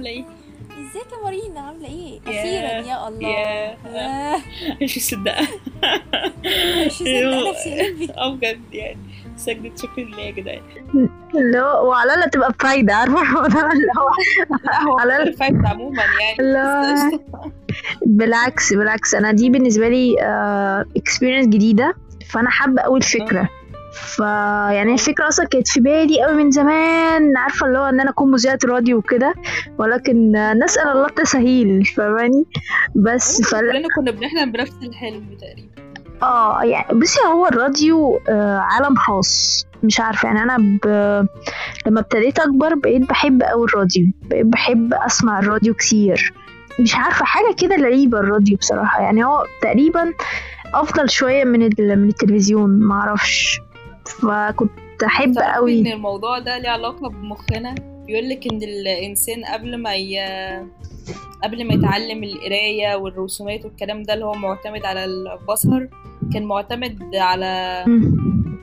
عاملة إيه؟ إزيك يا مارينا؟ عاملة إيه؟ يا- أخيرا يا الله. يا- ياه مش مصدقة. مش مصدقة نفسي قلبي آه بجد يعني. سجدة شكر لله يا جدعان. وعلى الأقل تبقى بفايدة عارفة؟ الموضوع اللي هو على الأقل فايت عموما يعني. لا. بالعكس بالعكس. أنا دي بالنسبة لي experience جديدة فأنا حابة قوي الفكرة ف يعني الفكرة أصلا كانت في بالي قوي من زمان عارفة اللي هو إن أنا أكون مذيعة راديو وكده ولكن نسأل الله التسهيل فاهماني؟ بس فل... كلنا كنا بنحلم بنفس الحلم تقريبا. آه يعني بصي هو الراديو آه عالم خاص مش عارفة يعني أنا ب... لما ابتديت أكبر بقيت بحب أوي الراديو بقيت بحب أسمع الراديو كتير. مش عارفة حاجة كده غريبة الراديو بصراحة يعني هو تقريبا أفضل شوية من ال... من التلفزيون معرفش. فكنت تعرفي أوي. إن الموضوع ده ليه علاقة بمخنا؟ بيقول لك إن الإنسان قبل ما ي... قبل ما يتعلم القراية والرسومات والكلام ده اللي هو معتمد على البصر كان معتمد على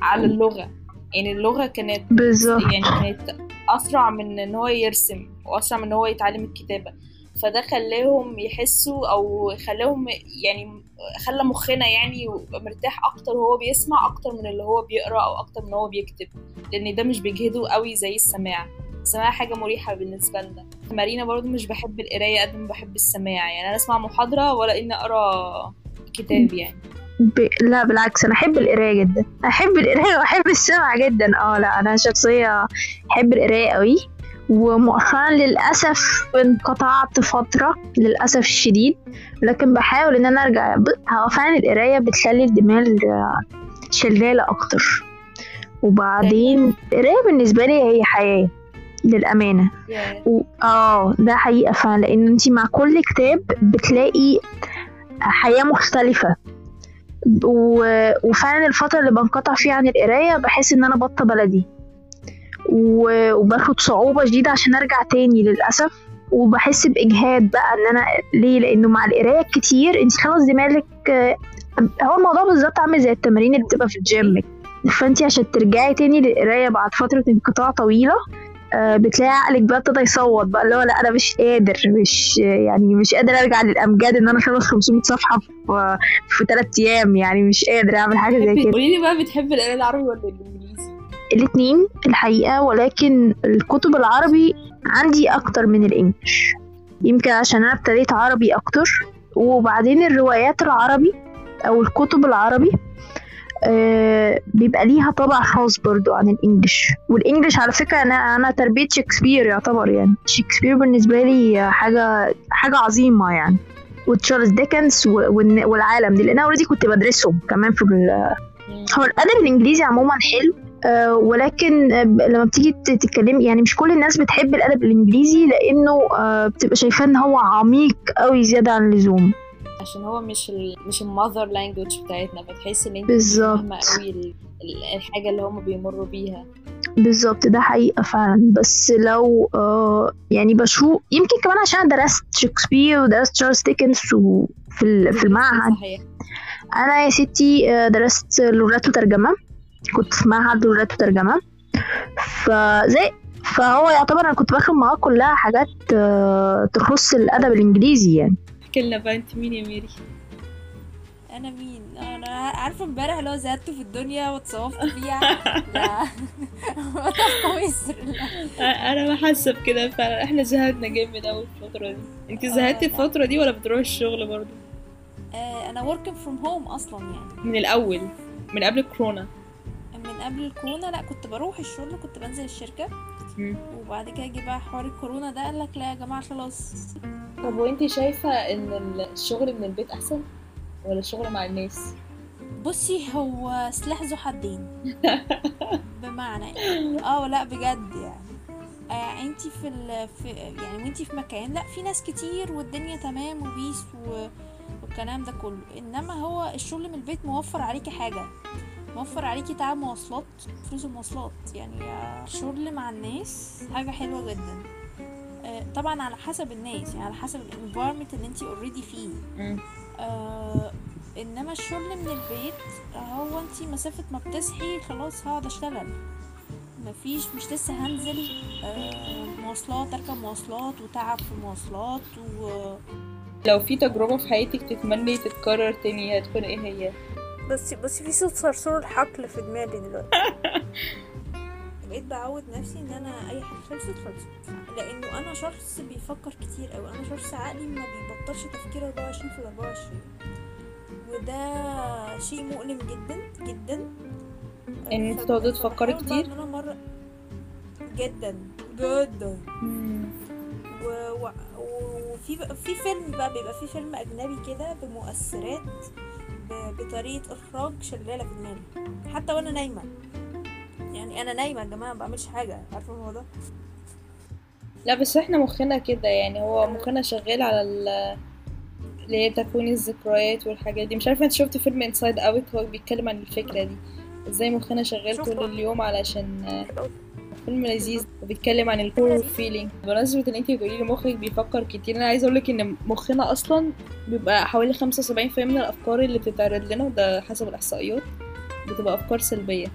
على اللغة. يعني اللغة كانت بالظبط. يعني كانت أسرع من إن هو يرسم وأسرع من إن هو يتعلم الكتابة. فده خلاهم يحسوا أو خلاهم يعني خلى مخنا يعني مرتاح أكتر وهو بيسمع أكتر من اللي هو بيقرأ أو أكتر من هو بيكتب لأن ده مش بيجهده قوي زي السماع. السماع حاجة مريحة بالنسبة لنا. مارينا برضو مش بحب القراية قد ما بحب السماع. يعني أنا أسمع محاضرة ولا إني أقرأ كتاب يعني. ب... لا بالعكس أنا أحب القراية جدا. أحب القراية وأحب السمع جدا. آه لا أنا شخصية أحب القراية قوي. ومؤخرا للأسف انقطعت فترة للأسف الشديد. لكن بحاول إن أنا أرجع. ب- هو فعلا القراية بتخلي الدماغ آه، شغالة أكتر. وبعدين القراية بالنسبة لي هي حياة للأمانة. يا و... آه ده حقيقة فعلا. لأن انتي مع كل كتاب بتلاقي حياة مختلفة. و... وفعلا الفترة اللي بنقطع فيها عن القراية بحس إن أنا بطة بلدي. وباخد صعوبة شديدة عشان أرجع تاني للأسف. وبحس بإجهاد بقى إن أنا ليه؟ لأنه مع القراية كتير انتي خلاص دماغك هو الموضوع بالظبط عامل زي التمارين اللي بتبقى في الجيم. فانتي عشان ترجعي تاني للقراية بعد فترة انقطاع طويلة آه، بتلاقي عقلك بقى ابتدى يصوت بقى اللي هو لأ أنا مش قادر مش يعني مش قادر أرجع للأمجاد إن أنا أخلص 500 صفحة في في ثلاث أيام يعني مش قادر أعمل حاجة زي كده. قولي لي بقى بتحب القراءة العربي ولا الإنجليزي؟ الاثنين الحقيقة ولكن الكتب العربي عندي أكتر من الإنجليش. يمكن عشان أنا ابتديت عربي أكتر. وبعدين الروايات العربي أو الكتب العربي آه بيبقى ليها طابع خاص برضو عن ال English. وال English على فكرة أنا أنا تربية شكسبير يعتبر يعني. شكسبير بالنسبة لي حاجة حاجة عظيمة يعني. وتشارلز ديكنز والعالم دي لأن أنا already كنت بدرسهم كمان في هو الأدب الإنجليزي عموما حلو ولكن آه، لما بتيجي تتكلمي يعني مش كل الناس بتحب الأدب الإنجليزي لأنه آه، بتبقى شايفاه إن هو عميق قوي زيادة عن اللزوم. عشان هو مش ال مش ال mother language بتاعتنا فتحس إن أنت. فاهمة قوي ال- ال- الحاجة اللي هم بيمروا بيها. بالظبط ده حقيقة فعلا. بس لو آه يعني بشوف يمكن كمان عشان درست شكسبير ودرست تشارلز ديكنز ال- في المعهد. صحيح. أنا يا ستي آه، درست لغات وترجمة. كنت في معهد لغات وترجمة فزي فهو يعتبر أنا كنت باخد معاه كلها حاجات آه، تخص الأدب الإنجليزي يعني. أحكي لنا بقى أنت مين يا ميري؟ أنا مين؟ أنا عارفة امبارح اللي هو زهدت في الدنيا واتصوفت فيها. أنا حاسة بكده فعلا. إحنا زهقنا جامد قوي الفترة دي. أنت آه، زهقتي لا. الفترة دي ولا بتروحي الشغل برضه؟ آه، أنا working from home أصلا يعني. من الأول من قبل الكورونا. من قبل الكورونا لأ كنت بروح الشغل كنت بنزل الشركة. وبعد كده جه بقى حوار الكورونا ده قال لك لا يا جماعة خلاص. طب وانت شايفة إن الشغل من البيت أحسن ولا الشغل مع الناس؟ بصي هو سلاح ذو حدين. بمعنى آه لا بجد يعني. آه انتي في, ال... في يعني وانتي في مكان لأ في ناس كتير والدنيا تمام وبيس و... والكلام ده كله. إنما هو الشغل من البيت موفر عليكي حاجة. موفر عليكي تعب مواصلات فلوس المواصلات. يعني الشغل مع الناس حاجة حلوة جدا. آه، طبعا على حسب الناس يعني على حسب ال environment اللي انتي already فيه. آه إنما الشغل من البيت هو انتي مسافة ما بتصحي خلاص هقعد أشتغل. مفيش مش لسه هنزل. آه، مواصلات أركب مواصلات وتعب في المواصلات و لو في تجربة في حياتك تتمني تتكرر تاني هتكون إيه هي؟ بس بس في صوت صرصور الحقل في دماغي دلوقتي. بقيت بعود نفسي إن أنا أي حاجة. خلصت خلصت لأنه أنا شخص بيفكر كتير قوي أنا شخص عقلي ما بيبطلش تفكير 24 في 24 وده شيء مؤلم جدا جدا. إن أنت فب- تقعدي تفكري كتير؟ أنا مرة جدا جدا. و... و... وفي بقى- في فيلم بقى بيبقى في فيلم أجنبي كده بمؤثرات. بطريقة إخراج شغاله في دماغي. حتى وأنا نايمة. يعني أنا نايمة يا جماعة ما بعملش حاجة. عارفة الموضوع ده؟ لا بس إحنا مخنا كده. يعني هو مخنا شغال على ال اللي هي تكوين الذكريات والحاجات دي. مش عارفة أنت شفت فيلم Inside Out هو بيتكلم عن الفكرة دي. إزاي مخنا شغال. طول اليوم علشان فيلم لذيذ وبيتكلم عن ال core feeling بمناسبة إن أنتي بتقولي لي مخك بيفكر كتير أنا عايزة أقولك إن مخنا أصلا بيبقى حوالي 75% من الأفكار اللي بتتعرض لنا وده حسب الإحصائيات بتبقى أفكار سلبية.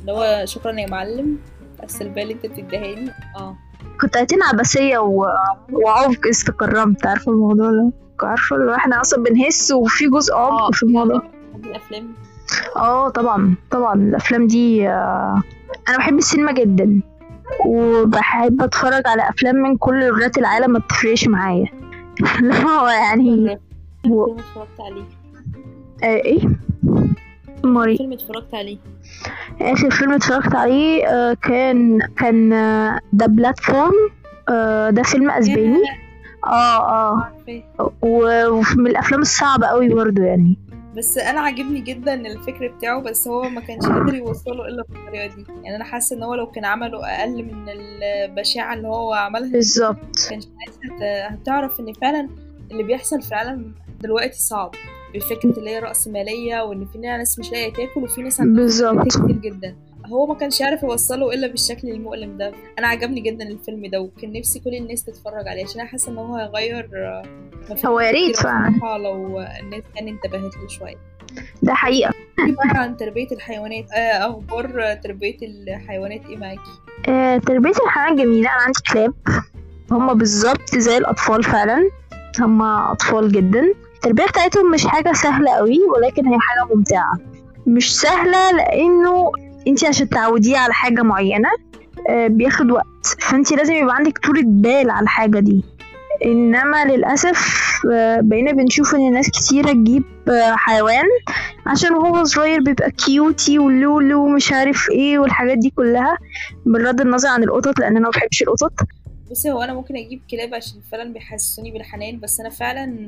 اللي هو شكرا يا معلم السلبية اللي أنت بتديهاني. آه. كنت قاعدين عباسية و... وعمق استكرمت عارفة الموضوع ده؟ عارفة اللي هو إحنا أصلا بنهس وفي جزء عمق في الموضوع. الأفلام. آه طبعا طبعا الأفلام دي آه، أنا بحب السينما جدا وبحب أتفرج على أفلام من كل لغات العالم ما بتفرقش معايا. اللي هو يعني و- اتفرجت عليه. آه إيه؟ ماري فيلم اتفرجت عليه. آخر فيلم اتفرجت عليه آه كان كان ذا بلاتفورم ده فيلم أسباني. آه آه. ومن الأفلام الصعبة قوي برضو يعني. بس أنا عاجبني جدا الفكر بتاعه بس هو ما كانش قادر يوصله إلا بالطريقة دي. يعني أنا حاسة إن هو لو كان عمله أقل من البشاعة اللي هو عملها بالظبط. كانش هتعرف إن فعلا اللي بيحصل في العالم دلوقتي صعب بفكرة اللي هي رأسمالية وإن في ناس مش لاقية تاكل وفي ناس عندها كتير جدا. هو ما كانش يعرف يوصله إلا بالشكل المؤلم ده. أنا عجبني جدا الفيلم ده وكان نفسي كل الناس تتفرج عليه عشان أنا حاسة إن هو هيغير آه، هو يا ريت فعلا. لو الناس كان انتبهت له شوية. ده حقيقة. بقى عن تربية الحيوانات آه أخبار تربية الحيوانات إيه معاكي؟ آه تربية الحيوانات جميلة. أنا عندي كلاب. هما بالظبط زي الأطفال فعلا. هما أطفال جدا. التربية بتاعتهم مش حاجة سهلة قوي ولكن هي حاجة ممتعة. مش سهلة لأنه انت عشان تعوديه على حاجة معينة آه، بياخد وقت. فانت لازم يبقى عندك طولة بال على الحاجة دي. إنما للأسف آه، بقينا بنشوف إن ناس كتيرة تجيب آه، حيوان عشان هو صغير بيبقى كيوتي ولولو ومش عارف إيه والحاجات دي كلها بغض النظر عن القطط لأن أنا ما بحبش القطط. بصي هو أنا ممكن أجيب كلاب عشان فعلا بيحسسوني بالحنان بس أنا فعلا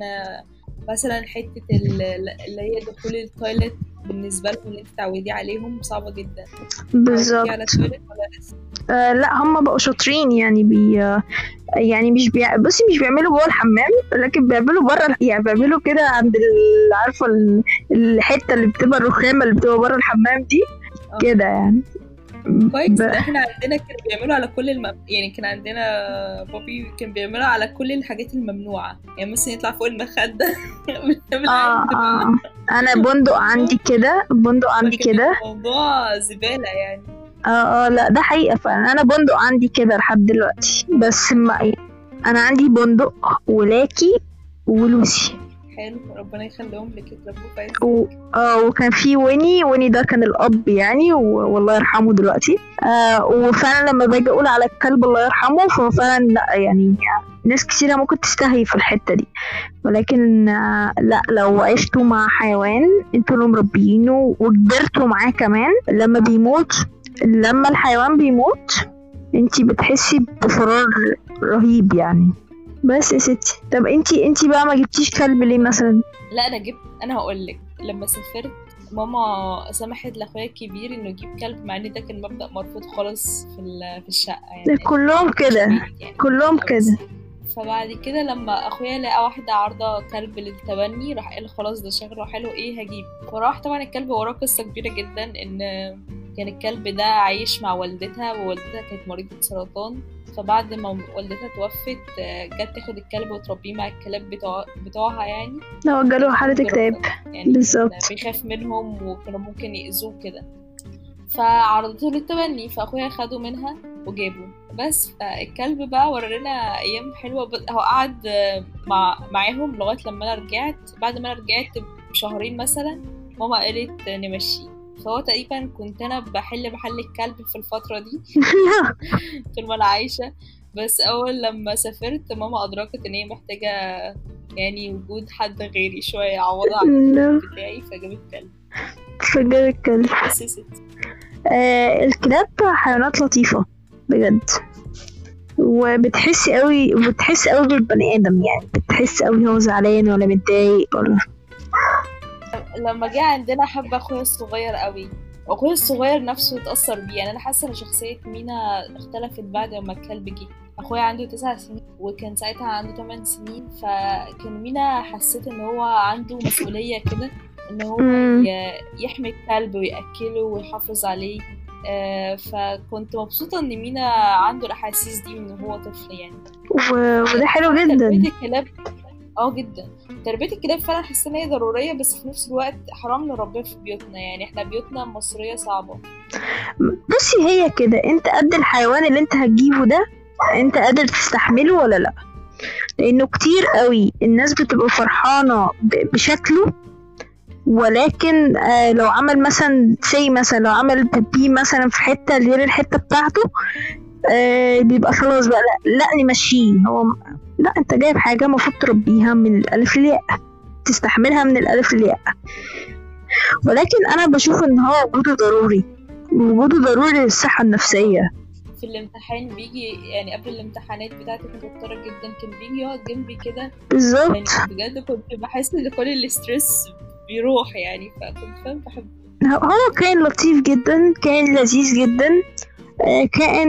مثلا حتة ال- اللي هي دخول ال toilet بالنسبة لهم اللي انت تعودي عليهم صعبة جدا. بالظبط. تعودي على ال toilet ولا لسه آه لا هم بقوا شاطرين يعني بي يعني مش بيع... بصي مش بيعملوا جوه الحمام لكن بيعملوا بره يعني بيعملوا كده عند ال- عارفة ال- الحتة اللي بتبقى الرخامة اللي بتبقى بره الحمام دي؟ آه. كده يعني. كويس إحنا عندنا كانوا بيعملوا على كل الم... يعني كان عندنا بابي كان بيعملوا على كل الحاجات الممنوعة. يعني مثلا يطلع فوق المخدة. آه بقى. آه. أنا بندق عندي كده بندق عندي كده. الموضوع زبالة يعني. آه آه لا ده حقيقة فعلا. أنا بندق عندي كده لحد دلوقتي. بس ما أنا عندي بندق ولاكي ولوسي. حلو ربنا يخليهم لك يتربوا و... آه وكان في ويني ويني ده كان الأب يعني و... والله يرحمه دلوقتي. آه وفعلا لما باجي أقول على الكلب الله يرحمه فهو فعلا لأ يعني ناس كتيرة ممكن تستهي في الحتة دي. ولكن آه لأ لو عشتوا مع حيوان أنتوا اللي مربيينه وكبرتوا معاه كمان لما بيموت لما الحيوان بيموت أنتي بتحسي بفراغ رهيب يعني. بس يا ستي. طب انتي انتي بقى ما جبتيش كلب ليه مثلا؟ لا أنا جبت أنا هقول لك. لما سافرت ماما سمحت لأخويا الكبير إنه يجيب كلب مع إن ده كان مبدأ مرفوض خالص في في الشقة يعني. كلهم كده. يعني كلهم كده. فبعد كده لما أخويا لقى واحدة عارضة كلب للتبني راح قال خلاص ده شكله حلو إيه هجيب؟ فراح طبعا الكلب وراه قصة كبيرة جدا إن كان الكلب ده عايش مع والدتها ووالدتها كانت مريضة سرطان. فبعد ما والدتها توفت آه، جت تاخد الكلب وتربيه مع الكلاب بتوع بتوعها يعني. لو جاله حالة اكتئاب. يعني بالظبط. بيخاف منهم وكانوا ممكن يأذوه كده. فعرضته للتبني فأخويا خده منها وجابه. بس فالكلب بقى ورانا أيام حلوة. ب- هو قعد آه، مع معاهم لغاية لما أنا رجعت. بعد ما أنا رجعت بشهرين مثلا ماما قالت نمشيه. فهو تقريبا كنت أنا بحل محل الكلب في الفترة دي. طول ما أنا عايشة. بس أول لما سافرت ماما أدركت إن هي محتاجة يعني وجود حد غيري شوية يعوضها عن الكلب بتاعي فجابت كلب. بس يا ستي آه الكلاب حيوانات لطيفة بجد. وبتحس قوي وبتحس قوي بالبني آدم يعني. بتحس قوي هو زعلان ولا متضايق ولا لما جه عندنا حب أخويا الصغير قوي اخويا الصغير نفسه اتأثر بيه. يعني أنا حاسة إن شخصية مينا اختلفت بعد ما الكلب جه. أخويا عنده تسع سنين وكان ساعتها عنده 8 سنين فكان مينا حسيت إن هو عنده مسؤولية كده إن هو يحمي الكلب ويأكله ويحافظ عليه. آه، فكنت مبسوطة إن مينا عنده الأحاسيس دي من هو طفل يعني. و... وده حلو جدا. الكلاب آه جدا. تربية الكلاب فعلا حاسة إن هي ضرورية بس في نفس الوقت حرام نربيها في بيوتنا. يعني إحنا بيوتنا مصرية صعبة. بصي هي كده. أنت قد الحيوان اللي أنت هتجيبه ده أنت قادر تستحمله ولا لأ؟ لأنه كتير قوي. الناس بتبقى فرحانة ب- بشكله. ولكن آه لو عمل مثلا سي مثلا لو عمل بيبي مثلا في حتة غير الحتة بتاعته آه بيبقى خلاص بقى لا, لا نمشيه. هو لا انت جايب حاجة المفروض تربيها من الألف للياء تستحملها من الألف للياء ولكن أنا بشوف إن هو وجوده ضروري وجوده ضروري للصحة النفسية. في الامتحان بيجي يعني قبل الامتحانات بتاعتي كنت مضطرة جدا كان بيجي يقعد جنبي كده. يعني بالظبط بجد كنت بحس إن كل الاسترس بيروح يعني فكنت فاهم بحبه هو كان لطيف جدا كان لذيذ جدا. كائن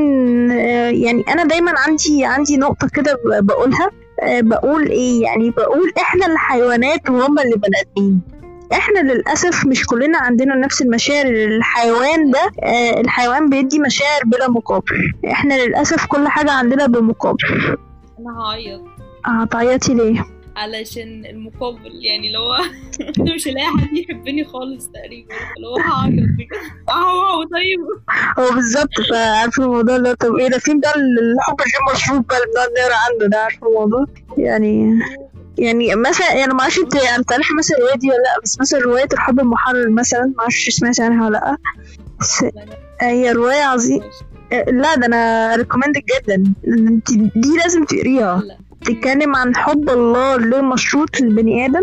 يعني أنا دايما عندي عندي نقطة كده بقولها. بقول إيه؟ يعني بقول إحنا الحيوانات وهم اللي بني آدمين. إحنا للأسف مش كلنا عندنا نفس المشاعر. الحيوان ده آه، الحيوان بيدي مشاعر بلا مقابل. إحنا للأسف كل حاجة عندنا بمقابل. أنا هعيط. هتعيطي ليه؟ علشان المقابل يعني اللي هو أنا مش هلاقي حد يحبني خالص تقريبا اللي هو هعيط بجد. أهو طيب. هو بالظبط فعارفه الموضوع ده طب إيه ده فين ده الحب غير مشروط بقى اللي بنقعد نقرأ عنه ده عارفه الموضوع؟ يعني يعني مثلا يعني ما أعرفش أنت بتعرفي مثلا الرواية دي ولا لأ بس مثلا رواية الحب المحرر مثلا ما أعرفش سمعتي عنها ولا لأ. بس هي رواية عظيمه لا ده أنا ريكومندد جدا أنت دي لازم تقريها. بتتكلم عن حب الله غير مشروط للبني آدم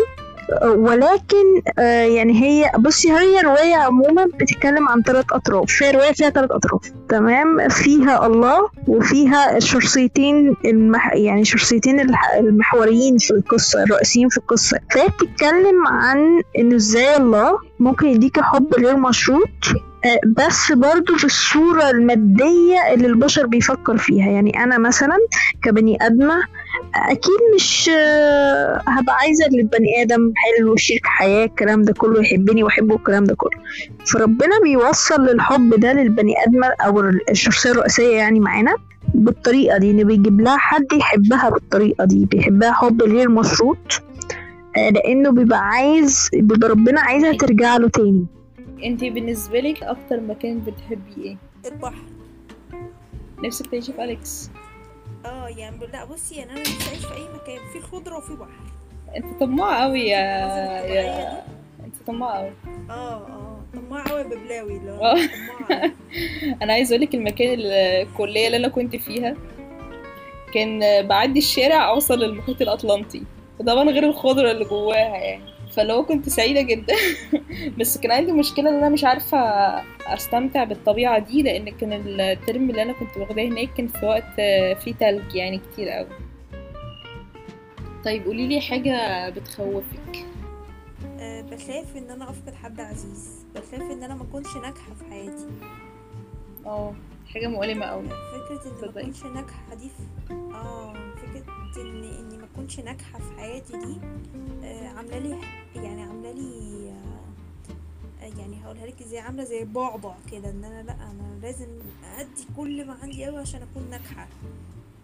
ولكن آه، يعني هي بصي هي رواية عموما بتتكلم عن ثلاث أطراف. هي رواية فيها ثلاث أطراف تمام؟ فيها الله وفيها الشخصيتين المح... يعني شخصيتين الح- المحوريين في القصة الرئيسيين في القصة. فهي بتتكلم عن إنه إزاي الله ممكن يديك حب غير مشروط آه، بس برضو بالصورة المادية اللي البشر بيفكر فيها. يعني أنا مثلا كبني آدمة أكيد مش آه، هبقى عايزة للبني آدم حلو شريك حياة الكلام ده كله يحبني وأحبه الكلام ده كله. فربنا بيوصل للحب ده للبني آدم أو الشخصية الرئيسية يعني معانا بالطريقة دي انه بيجيب لها حد يحبها بالطريقة دي بيحبها حب غير مشروط آه، لأنه بيبقى عايز بيبقى ربنا عايزها ترجع له تاني. انتي بالنسبة لك أكتر مكان بتحبيه إيه؟ البحر. نفسك تعيشي في أليكس. آه يعني لا بصي يعني أنا نفسي اعيش في أي مكان فيه خضرة وفيه بحر انت طماعة قوي يا يا انت طماعة قوي آه آه طماع قوي ببلاوي اللي. هو أوي. أنا عايز أقولك المكان الكلية اللي أنا كنت فيها كان بعدي الشارع أوصل للمحيط الأطلنطي وطبعا غير الخضرة اللي جواها يعني هو كنت سعيدة جدا. بس كان عندي مشكلة إن أنا مش عارفة أستمتع بالطبيعة دي لأن كان الترم اللي أنا كنت واخداه هناك كان في وقت فيه تلج يعني كتير قوي طيب قولي لي حاجة بتخوفك. آه، بخاف إن أنا أفقد حد عزيز. بخاف إن أنا ما أكونش ناجحة في حياتي. آه حاجة مؤلمة قوي فكرة إن ما؟ أكونش ناجحة دي. آه فكرة ان اني اكونش ناجحة في حياتي دي آه عاملة لي يعني عاملة لي آه يعني هقولها لك إزاي عاملة زي بعبع كده إن أنا لأ أنا لازم أدي كل ما عندي قوي عشان أكون ناجحة.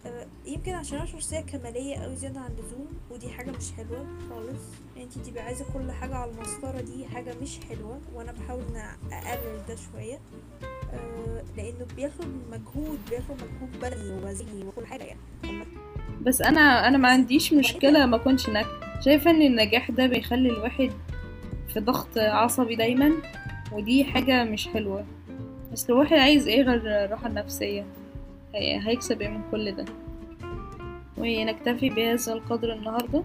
آه، يمكن عشان أنا شخصية كمالية قوي زيادة عن اللزوم ودي حاجة مش حلوة خالص. انتي تبقي عايزة كل حاجة على المسطرة دي حاجة مش حلوة وأنا بحاول إن أقلل ده شوية. آه، لأنه بياخد مجهود بياخد مجهود بدني ووزني وكل حاجة يعني. بس أنا أنا ما عنديش مشكلة ما أكونش ناجحة. شايفة إن النجاح ده بيخلي الواحد في ضغط عصبي دايما؟ ودي حاجة مش حلوة. بس لو واحد عايز إيه غير الراحه النفسيه هي- هيكسب إيه من كل ده؟ ونكتفي بهذا القدر النهارده؟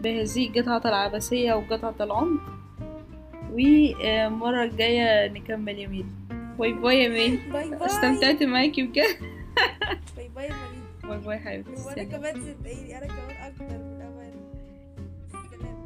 بهذه القطعة العبثية وقطعة العمر؟ والمرة الجاية نكمل يا bye bye يا ميل bye bye. استمتعت معاكي بجد. bye bye يا bye bye حبيبتي وأنا سلام. كمان صدقيني أنا كمان أكتر من أمان سلام